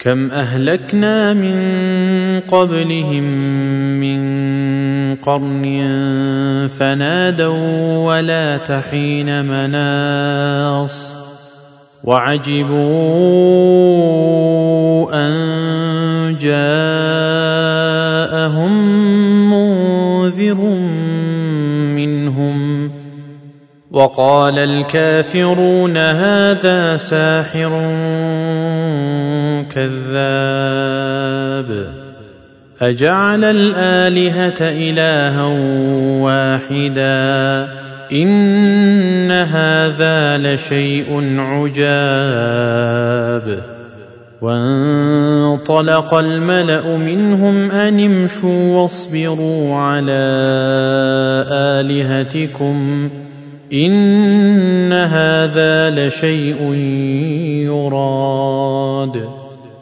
كم أهلكنا من قبلهم من قرن فنادوا ولا تحين مناص وعجبوا أن جاءهم منذر منهم وقال الكافرون هذا ساحر كذاب. أجعل الآلهة إلها واحدا. إن هذا لشيء عجاب. وانطلق الملأ منهم أن امشوا واصبروا على آلهتكم. إن هذا لشيء يراد.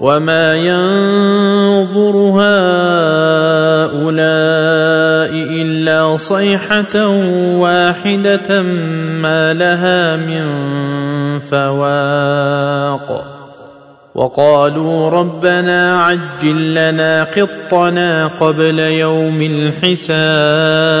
وما ينظر هؤلاء الا صيحه واحدة ما لها من فواق وقالوا ربنا عجل لنا قطنا قبل يوم الحساب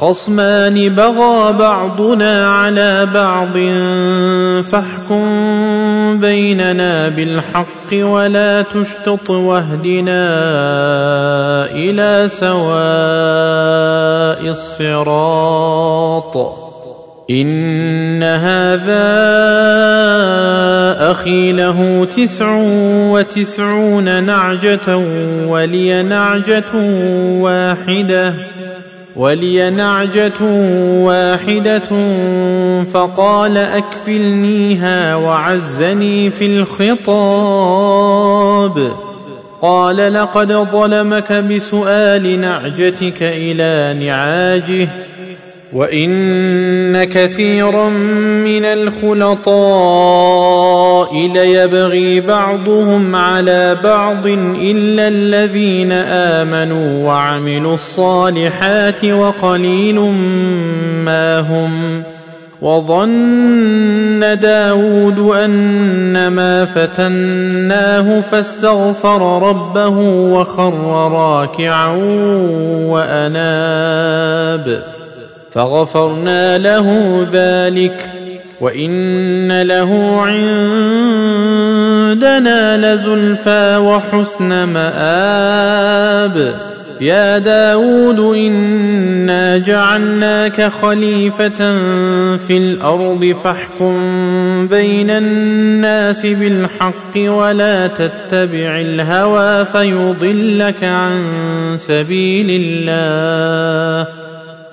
خصمان بغى بعضنا على بعض فاحكم بيننا بالحق ولا تشتط واهدنا إلى سواء الصراط. إن هذا أخي له تسع وتسعون نعجة ولي نعجة واحدة. ولي نعجة واحدة فقال أكفلنيها وعزني في الخطاب. قال لقد ظلمك بسؤال نعجتك إلى نعاجه وان كثيرا من الخلطاء ليبغي بعضهم على بعض الا الذين امنوا وعملوا الصالحات وقليل ما هم وظن داود أنما فتناه فاستغفر ربه وخر راكعا وأناب فغفرنا له ذلك وإن له عندنا لزلفى وحسن مآب. يا داود إنا جعلناك خليفة في الأرض فاحكم بين الناس بالحق ولا تتبع الهوى فيضلك عن سبيل الله.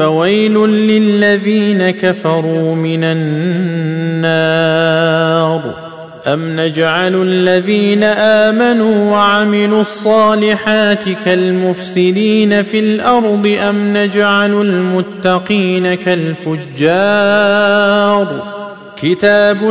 فويل للذين كفروا من النار. أم نجعل الذين آمنوا وعملوا الصالحات كالمفسدين في الأرض أم نجعل المتقين كالفجار. كتاب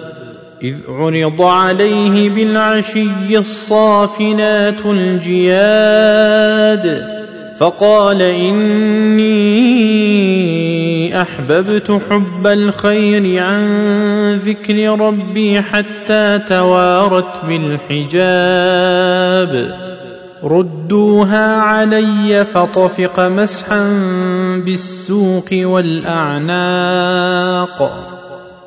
إذ عرض عليه بالعشي الصافنات الجياد فقال إني أحببت حب الخير عن ذكر ربي حتى توارت بالحجاب ردوها علي فطفق مسحا بالسوق والأعناق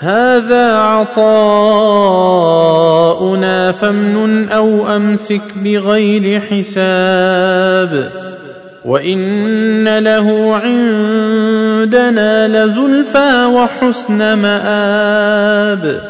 هذا عطاؤنا فامنن أو أمسك بغير حساب وإن له عندنا لزلفى وحسن مآب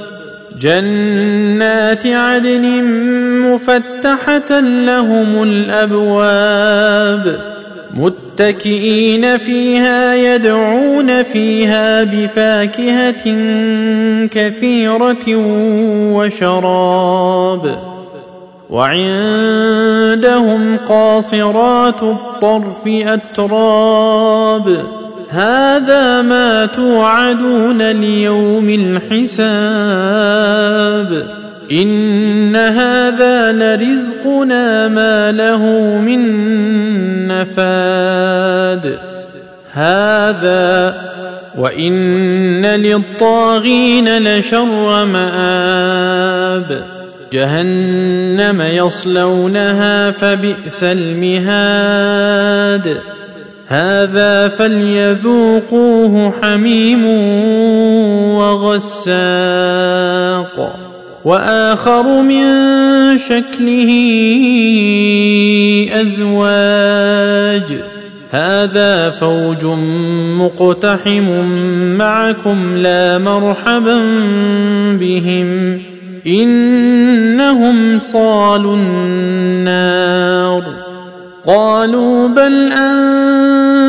جنات عدن مفتحة لهم الأبواب متكئين فيها يدعون فيها بفاكهة كثيرة وشراب وعندهم قاصرات الطرف أتراب هذا ما توعدون ليوم الحساب. إن هذا لرزقنا ما له من نفاد. هذا وإن للطاغين لشر مآب. جهنم يصلونها فبئس المهاد. هذا فليذوقوه حميم وغساق وآخر من شكله أزواج. هذا فوج مقتحم معكم لا مرحبا بهم. إنهم صالوا النار. قالوا بل أنتم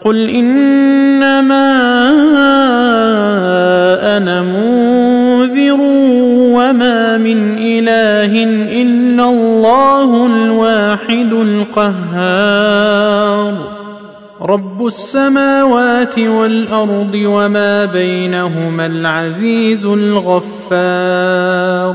قل انما أنا منذر وما من اله الا الله الواحد القهار. رب السماوات والارض وما بينهما العزيز الغفار.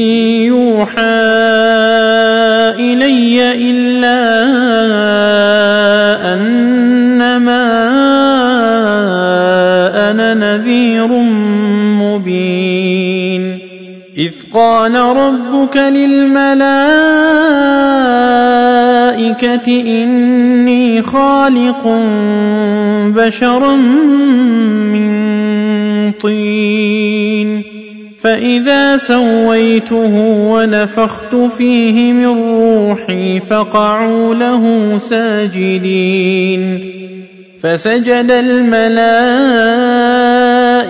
قال ربك للملائكة إني خالق بشرا من طين فإذا سويته ونفخت فيه من روحي فقعوا له ساجدين فسجد الملائكة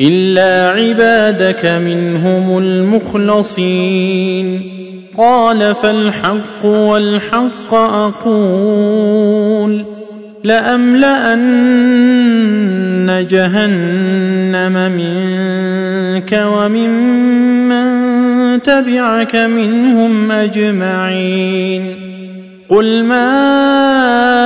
إلا عبادك منهم المخلصين. قال فالحق والحق أقول لأملأن جهنم منك وممن تبعك منهم أجمعين. قل ما